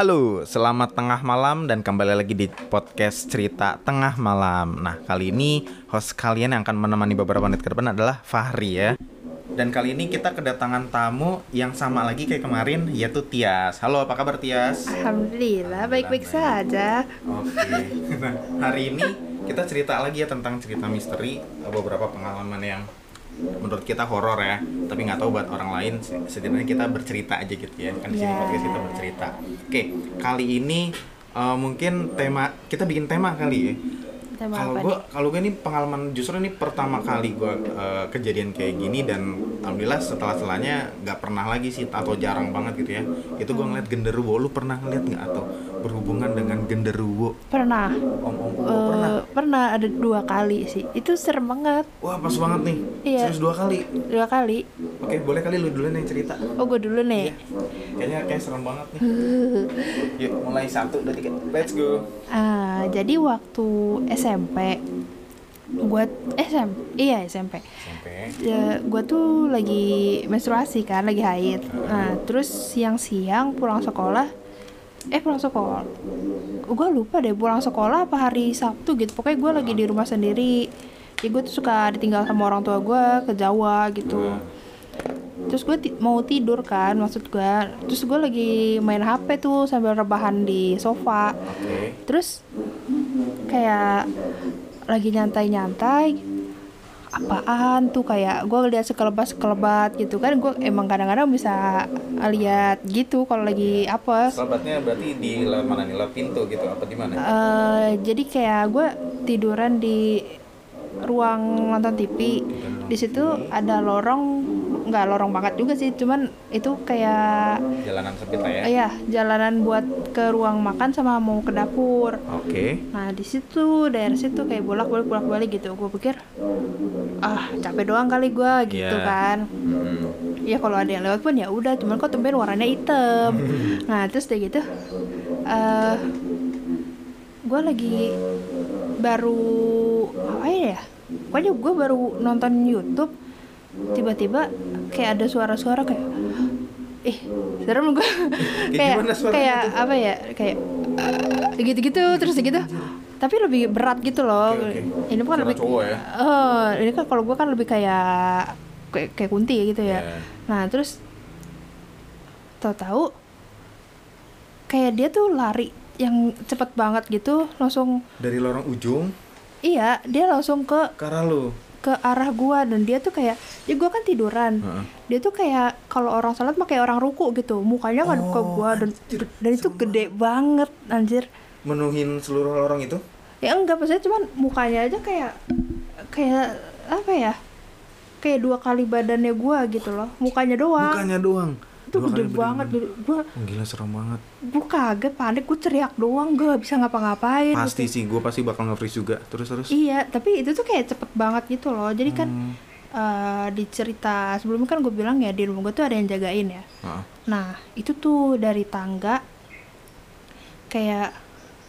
Halo, selamat tengah malam dan kembali lagi di podcast cerita tengah malam. Nah, kali ini host kalian yang akan menemani beberapa menit ke depan adalah Fahri ya. Dan kali ini kita kedatangan tamu yang sama lagi kayak kemarin yaitu Tias. Halo, apa kabar Tias? Alhamdulillah baik-baik saja. Oke. Nah, hari ini kita cerita lagi ya tentang cerita misteri, beberapa pengalaman yang menurut kita horor ya tapi nggak tahu buat orang lain setidaknya kita bercerita aja gitu ya. Kan di sini Yeah. podcast kita bercerita. Oke kali ini eh, mungkin tema kita bikin tema kali ya. Kalau gue kalau gue ini pengalaman justru ini pertama kali gue eh, kejadian kayak gini dan alhamdulillah setelah setelahnya nggak pernah lagi sih atau jarang banget gitu ya. Itu gue ngeliat genderuwo lu pernah ngeliat nggak? Atau berhubungan dengan genderuwo Pernah. om om Eh, pernah pernah ada dua kali sih. Itu serem banget. wah pas banget nih Iya. serius dua kali Dua kali. Oke, boleh kali lu dulu yang cerita. Oh gue dulu nih. Iya. Kayaknya kayak serem banget nih. Yuk, mulai satu dari tiga. Let's go. Ah, jadi waktu SMP gua SM iya SMP Sampai. ya, gua tuh lagi menstruasi kan lagi haid nah terus siang-siang pulang sekolah eh pulang sekolah. Gue lupa deh pulang sekolah apa hari Sabtu gitu. Pokoknya gue lagi di rumah sendiri. Ya gue tuh suka ditinggal sama orang tua gue ke Jawa gitu. Terus gue ti- mau tidur kan maksud gue terus gue lagi main HP tuh sambil rebahan di sofa. Terus kayak lagi nyantai-nyantai apaan tuh kayak gue lihat sekelebat sekelebat gitu kan gue emang kadang-kadang bisa lihat gitu kalau lagi apa Selabatnya berarti di mana nih? Pintu gitu apa di mana? Eh, jadi kayak gue tiduran di ruang nonton TV di situ ada lorong nggak lorong banget juga sih cuman itu kayak Jalanan sempit lah ya. eh, ya jalanan buat ke ruang makan sama mau ke dapur Oke. Nah di situ daerah situ kayak bolak balik bolak balik gitu. Gue pikir ah capek doang kali gue gitu Iya. kan. Hmm. Ya kalau ada yang lewat pun ya udah. Cuman kok tumben warnanya hitam. nah terus udah gitu, eh gue lagi baru apa ya? Pokoknya gue baru nonton YouTube. Tiba-tiba kayak ada suara-suara kayak ih serem gue kayak kayak apa ya kayak eh, gitu-gitu terus gitu tapi lebih berat gitu loh Oke, oke. ini kan Suara lebih cowok ya? Eh, ini kan kalau gue kan lebih kayak kayak, kayak kunti gitu ya Iya. nah terus tahu-tahu kayak dia tuh lari yang cepet banget gitu langsung Dari lorong ujung iya dia langsung ke ke arah lu. ke arah gua dan dia tuh kayak ya gua kan tiduran Heeh. dia tuh kayak kalau orang sholat mah kayak orang ruku gitu mukanya ngadep ke Oh, gua dan anjir, dan itu gede banget anjir Menuhin seluruh lorong itu? ya enggak maksudnya cuman mukanya aja kayak kayak apa ya kayak dua kali badannya gua gitu loh mukanya doang Bukannya doang. Itu Dua gede banget gua Oh, gila serem banget. gua kaget panik gua teriak doang gua gak bisa ngapa-ngapain Pasti gitu. sih, gue pasti bakal nge-freeze juga. Terus terus. iya tapi itu tuh kayak cepet banget gitu loh jadi kan Hmm. eh, di cerita sebelumnya kan gue bilang ya di rumah gue tuh ada yang jagain ya Heeh. Nah, itu tuh dari tangga kayak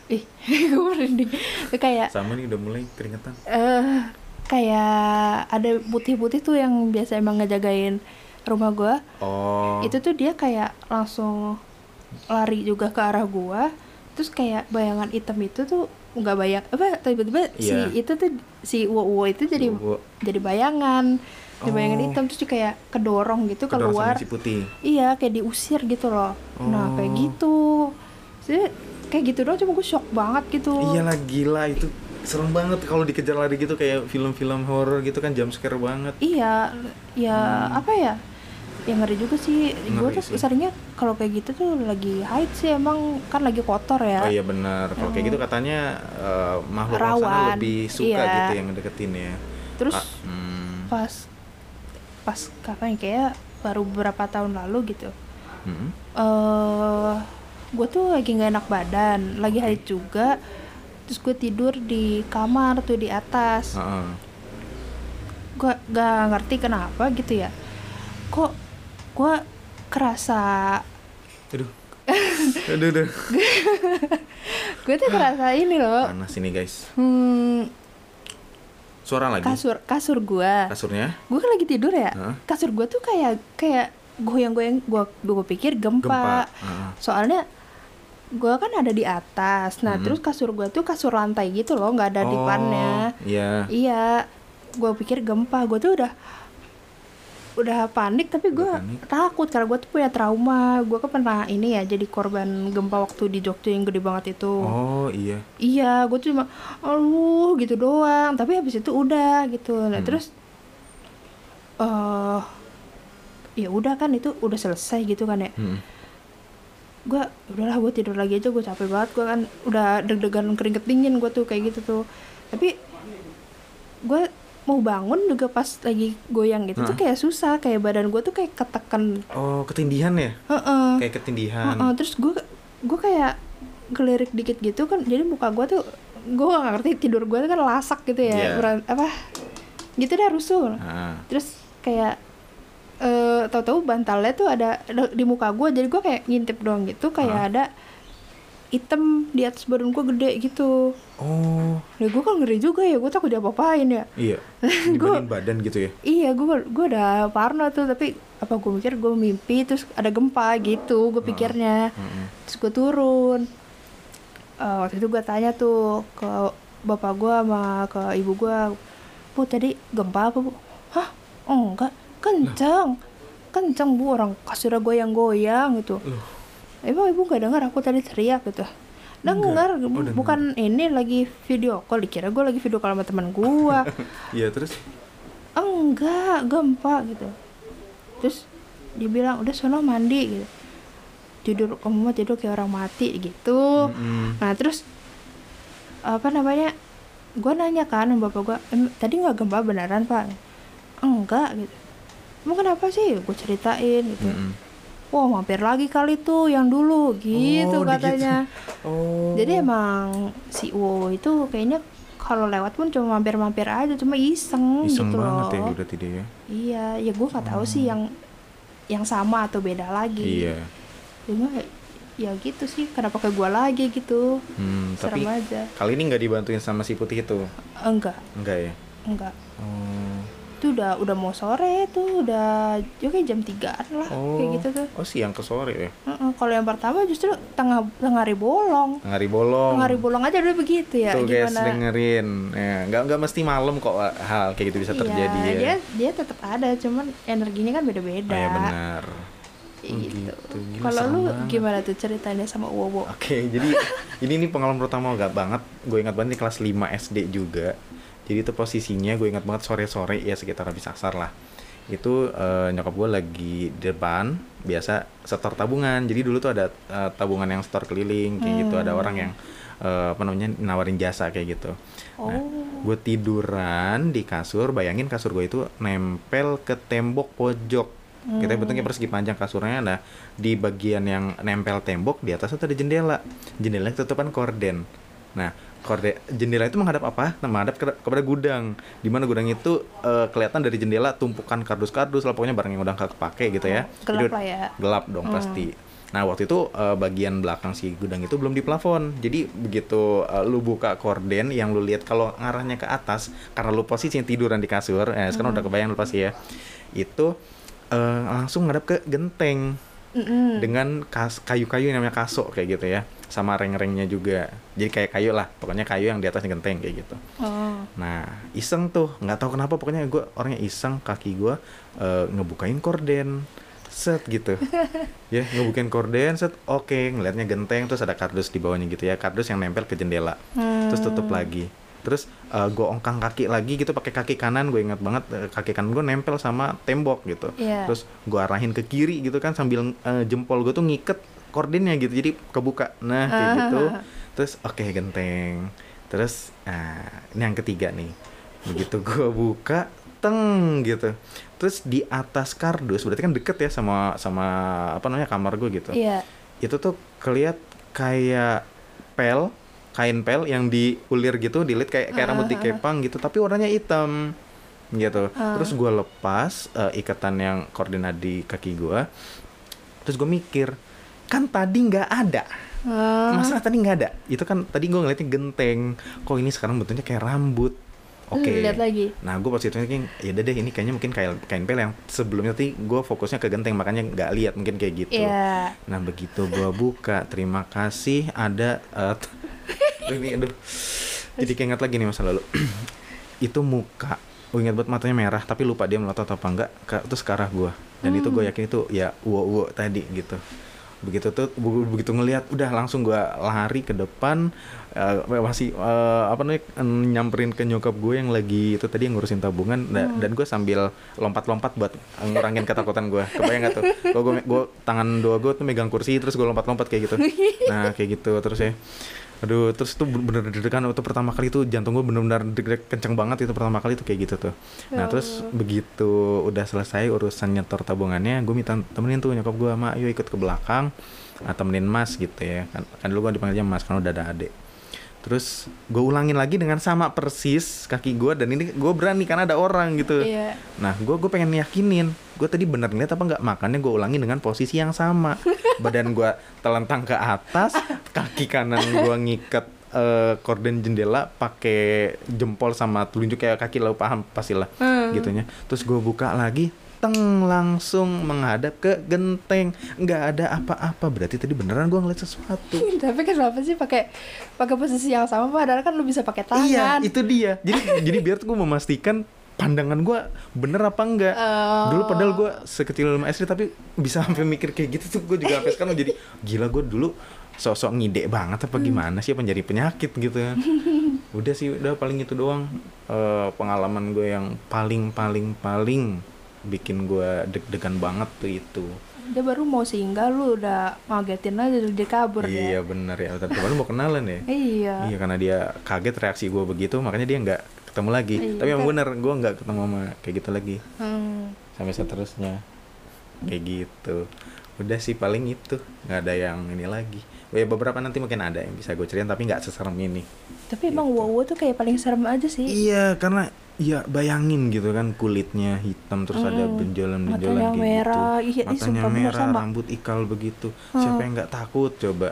ih, gue merinding. Kayak Sama nih udah mulai keringetan. eh kayak ada putih-putih tuh yang biasa emang ngejagain rumah gua. Oh. Itu tuh dia kayak langsung lari juga ke arah gua. Terus kayak bayangan hitam itu tuh nggak bayang apa tiba-tiba si Iya. itu tuh si uwo uwo itu jadi Uwo. jadi bayangan jadi bayangan Oh. hitam terus dia kayak kedorong gitu Kedorong keluar si putih. Iya, kayak diusir gitu loh. Nah, kayak Oh. gitu. Jadi kayak gitu doang cuma gue shock banget gitu. Iyalah gila itu serem banget kalau dikejar lari gitu kayak film-film horor gitu kan jump scare banget. Iya, ya apa ya? Ya ngeri juga sih. Gue tuh seringnya kalau kayak gitu tuh lagi haid sih emang kan lagi kotor ya. Oh iya benar. Kalau kayak gitu katanya eh, makhluk Rawan. lebih suka Iya. gitu yang deketin ya. Terus Ah, hmm. pas pas kapan ya, kayak baru beberapa tahun lalu gitu. Hmm. eh gue tuh lagi nggak enak badan, lagi haid juga. Terus gue tidur di kamar tuh di atas. Heeh. gue gak ngerti kenapa gitu ya kok gue kerasa Aduh. aduh, aduh. gue tuh kerasa ini loh Panas ini guys. hmm, Suara lagi. kasur kasur gue Kasurnya? gue kan lagi tidur ya Hah? kasur gue tuh kayak kayak goyang-goyang gue gue pikir gempa, Gempa. Heeh. soalnya gue kan ada di atas nah Hmm. terus kasur gue tuh kasur lantai gitu loh nggak ada Oh, dipannya Iya. iya gue pikir gempa gue tuh udah udah panik tapi gue takut karena gue tuh punya trauma. Gue kan pernah ini ya jadi korban gempa waktu di Jogja yang gede banget itu. Oh iya. iya gue tuh cuma aduh gitu doang. Tapi habis itu udah gitu. Nah Hmm. terus eh ya udah kan itu udah selesai gitu kan ya. Hmm. gue udahlah gue tidur lagi aja gue capek banget. Gue kan udah deg-degan keringet dingin gue tuh kayak gitu tuh. Tapi gue mau bangun juga pas lagi goyang gitu tuh kayak susah kayak badan gue tuh kayak ketekan Oh ketindihan ya? Heeh. Kayak ketindihan. Heeh, terus gue gue kayak gelirik dikit gitu kan jadi muka gue tuh gue gak ngerti tidur gue tuh kan lasak gitu ya Iya. beran- apa gitu dah rusuh Ah. terus kayak eh tahu-tahu bantalnya tuh ada di muka gue jadi gue kayak ngintip doang gitu kayak Hah? ada hitam di atas badan gue gede gitu. Oh. Ya gue kan ngeri juga ya gue takut diapa-apain ya. Iya. Dibanding badan gitu ya? iya gue gue udah parno tuh tapi apa gue mikir gue mimpi terus ada gempa gitu gue pikirnya. Mm-mm. terus gue turun. Eh, waktu itu gue tanya tuh ke bapak gue sama ke ibu gue bu tadi gempa apa bu? Hah? Oh, enggak. Kenceng. Kenceng bu. Orang kasurnya goyang-goyang gitu. Loh. Emang ibu nggak dengar aku tadi teriak gitu. Dengar. Oh, bukan ini lagi video call. Dikira gue lagi video call sama teman gue Iya terus? enggak gempa gitu. Terus dibilang udah sono mandi gitu. Tidur kamu mah tidur kayak orang mati gitu. Mm-mm. nah terus apa namanya gue nanya kan sama bapak gue "Em, tadi nggak gempa beneran pak? Enggak gitu. Emang kenapa sih? Gue ceritain gitu. Mm-mm. Wah mampir lagi kali tuh yang dulu gitu Oh, katanya Oh. jadi emang si Wo itu kayaknya kalau lewat pun cuma mampir-mampir aja cuma iseng, Iseng gitu banget ya loh udah tidak ya? Iya, ya gue nggak tahu sih yang yang sama atau beda lagi. Iya. Cuma ya gitu sih, kenapa ke gue lagi gitu? Hmm, tapi Serem aja. kali ini nggak dibantuin sama si putih itu? Enggak, Enggak ya? enggak. Oh. Itu udah udah mau sore tuh, udah ya kayak jam 3-an lah, Oh. kayak gitu tuh. Oh siang ke sore ya? Kalau yang pertama justru tengah tengah hari bolong. Tengah hari bolong. Tengah hari bolong aja udah begitu ya. Tuh guys gimana? dengerin. Ya, nggak nggak mesti malam kok hal kayak gitu bisa terjadi Iya, ya. dia dia tetap ada, cuman energinya kan beda-beda. Oh, ya benar. Oh, gitu. gitu. Kalau lu banget. gimana tuh ceritanya sama Wowo? Oke, jadi ini nih pengalaman pertama gak banget. Gue ingat banget di kelas 5 SD juga. Jadi itu posisinya gue ingat banget sore-sore ya sekitar habis asar lah. Itu eh, nyokap gue lagi di depan biasa setor tabungan. Jadi dulu tuh ada eh, tabungan yang setor keliling kayak gitu. Ada orang yang eh, apa namanya nawarin jasa kayak gitu. Nah, Oh. gue tiduran di kasur. Bayangin kasur gue itu nempel ke tembok pojok. Kita bentuknya persegi panjang kasurnya. Nah, di bagian yang nempel tembok di atas itu ada jendela. Jendelanya tutupan korden. Nah, korde jendela itu menghadap apa? Nah, menghadap ke- kepada gudang. Di mana gudang itu eh, kelihatan dari jendela tumpukan kardus-kardus lah pokoknya barang yang udah kepake gitu ya. Oh, gelap Jadi- lah ya. gelap dong Hmm. pasti. Nah waktu itu eh, bagian belakang si gudang itu belum diplafon. Jadi begitu eh, lu buka korden yang lu lihat kalau ngarahnya ke atas karena lu posisi tiduran di kasur, eh, sekarang udah kebayang lu pasti ya. Itu eh, langsung ngadap ke genteng Mm-mm. dengan kas- kayu-kayu yang namanya kaso kayak gitu ya, sama reng-rengnya juga. Jadi kayak kayu lah, pokoknya kayu yang di atasnya genteng kayak gitu. Oh. Nah, iseng tuh, nggak tahu kenapa pokoknya gue orangnya iseng, kaki gue eh, ngebukain korden, set gitu, ya ngebukain korden, set, oke, ngelihatnya genteng, terus ada kardus di bawahnya gitu ya, kardus yang nempel ke jendela, terus tutup Hmm. lagi, terus gue ongkang kaki lagi gitu pakai kaki kanan, gue ingat banget eh, kaki kanan gue nempel sama tembok gitu, Iya. terus gue arahin ke kiri gitu kan sambil eh, jempol gue tuh ngiket kordennya gitu, jadi kebuka, nah kayak Ah. gitu, terus oke genteng. Terus nah ini yang ketiga nih. Begitu gua buka teng gitu. Terus di atas kardus berarti kan deket ya sama sama apa namanya kamar gue gitu. Iya. itu tuh keliat kayak pel kain pel yang diulir gitu dilit kayak kayak rambut dikepang gitu tapi warnanya hitam gitu. Ah. terus gua lepas eh, ikatan yang koordinat di kaki gua. Terus gue mikir kan tadi nggak ada. Ah. Masa tadi nggak ada? Itu kan tadi gue ngeliatnya genteng. Kok ini sekarang bentuknya kayak rambut? oke. Lihat lagi. Nah gue positifnya thinking ya deh ini kayaknya mungkin kain kain pel yang sebelumnya. Tadi gue fokusnya ke genteng makanya nggak lihat mungkin kayak gitu. Iya. nah begitu gue buka terima kasih ada eh, ini aduh. Jadi keinget lagi nih masa lalu. Itu muka. Gue ingat banget matanya merah tapi lupa dia melotot apa enggak ke, terus ke arah gue dan itu gue yakin itu ya uwo uwo tadi gitu begitu tuh begitu ngelihat udah langsung gue lari ke depan eh, masih eh, apa namanya nyamperin ke nyokap gue yang lagi itu tadi yang ngurusin tabungan. Da- dan gue sambil lompat-lompat buat ngurangin ketakutan gue kebayang gak tuh? Gue gue gue tangan dua gue tuh megang kursi terus gue lompat-lompat kayak gitu. Nah kayak gitu terus ya aduh terus itu bener deg-degan. Itu pertama kali itu jantung gue bener-bener deg-deg kenceng banget itu pertama kali itu kayak gitu tuh. Nah Ya terus begitu udah selesai urusan nyetor tabungannya gue minta temenin tuh nyokap gue mak yuk ikut ke belakang ah, temenin mas gitu ya. Kan, kan dulu gue dipanggilnya mas karena udah ada adik terus gue ulangin lagi dengan sama persis kaki gue dan ini gue berani karena ada orang gitu Iya. Nah, gue gue pengen yakinin, gue tadi bener ngeliat apa nggak makannya gue ulangin dengan posisi yang sama. Badan gue telentang ke atas, kaki kanan gue ngikat eh, korden jendela pakai jempol sama telunjuk kayak kaki lo paham pastilah Hmm. gitunya. Terus gue buka lagi, teng langsung menghadap ke genteng. Nggak ada apa-apa, berarti tadi beneran gue ngeliat sesuatu. Tapi kenapa sih pakai pakai posisi yang sama padahal kan lu bisa pakai tangan. Iya, itu dia. Jadi jadi biar tuh gue memastikan pandangan gue bener apa enggak. Oh. Dulu padahal gue sekecil Esri tapi bisa sampai mikir kayak gitu tuh gue juga sampai sekarang jadi gila gue dulu sosok ngide banget apa gimana sih apa jadi penyakit gitu ya. udah sih udah paling itu doang eh, pengalaman gue yang paling paling paling bikin gue deg-degan banget tuh itu. Dia baru mau singgah lu udah ngagetin aja dia kabur Iya dia. bener ya. Tapi kemarin mau kenalan ya. Iya. Iya karena dia kaget reaksi gue begitu makanya dia nggak ketemu lagi. Iya, Tapi yang kan. bener gue nggak ketemu sama kayak gitu lagi Hmm. sampai seterusnya kayak gitu. Udah sih paling itu nggak ada yang ini lagi. Ya beberapa nanti mungkin ada yang bisa gue ceritain tapi nggak seserem ini. Tapi emang Gitu. wow tuh kayak paling serem aja sih. Iya karena ya bayangin gitu kan kulitnya hitam terus ada Hmm, benjolan-benjolan matanya kayak merah. gitu. Iya, ih, Matanya sumpah bener merah, sama. rambut ikal begitu. Hmm. Siapa yang nggak takut coba?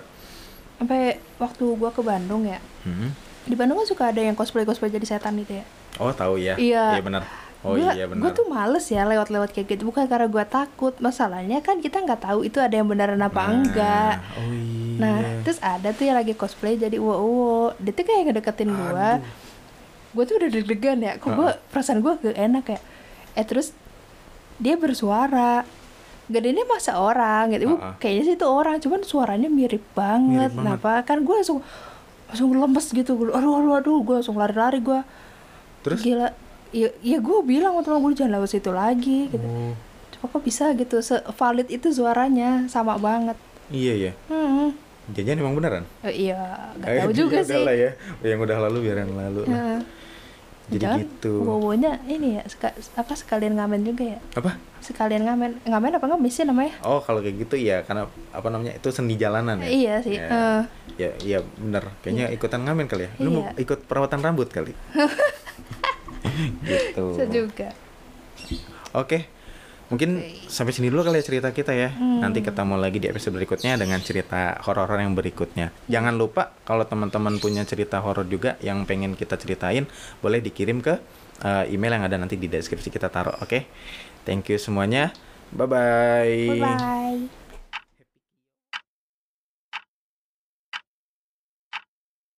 Sampai waktu gua ke Bandung ya. Hmm? Di Bandung kan suka ada yang cosplay cosplay jadi setan itu ya. Oh tahu ya? Iya. Iya benar. Oh Gua- iya benar. Gua tuh males ya lewat-lewat kayak gitu. Bukan karena gua takut. Masalahnya kan kita nggak tahu itu ada yang beneran apa Nah, enggak. Oh iya. Nah, terus ada tuh yang lagi cosplay jadi uwo uwo. Dia tuh kayak ngedeketin gua. Aduh. Gue tuh udah deg-degan ya. Kok gua perasaan gua gak enak ya. Eh terus dia bersuara. Gedenya masa orang gitu. Ha-ha. Kayaknya sih itu orang, cuman suaranya mirip banget. Mirip banget. Kenapa? Kan gue langsung langsung lemes gitu. Gua, Aduh aduh aduh, gue langsung lari-lari gua. Terus? Gila. Ya, ya gue bilang sama temen gue jangan lewat situ lagi gitu. Oh, Coba kok bisa gitu, se valid itu suaranya sama banget. iya ya. Hmm. Jangan emang beneran? Eh, iya, gak Eh, tahu juga sih. lah ya. Yang udah lalu biar yang lalu. Heeh. Jadi Jangan gitu. Wowonya ini ya, seka- apa sekalian ngamen juga ya? Apa? Sekalian ngamen, ngamen apa ngemis sih namanya? Oh kalau kayak gitu ya karena apa namanya itu seni jalanan ya. Iya sih, Ya, eh. ya, iya bener. Kayaknya ikutan ngamen kali ya. Lu mau Iya. ikut perawatan rambut kali? gitu. Bisa juga. Oke. Mungkin Oke. sampai sini dulu kali ya cerita kita ya. Hmm. Nanti ketemu lagi di episode berikutnya dengan cerita horor yang berikutnya. Jangan lupa kalau teman-teman punya cerita horor juga yang pengen kita ceritain, boleh dikirim ke uh, email yang ada nanti di deskripsi kita taruh. Oke. Thank you semuanya. Bye bye. Bye bye.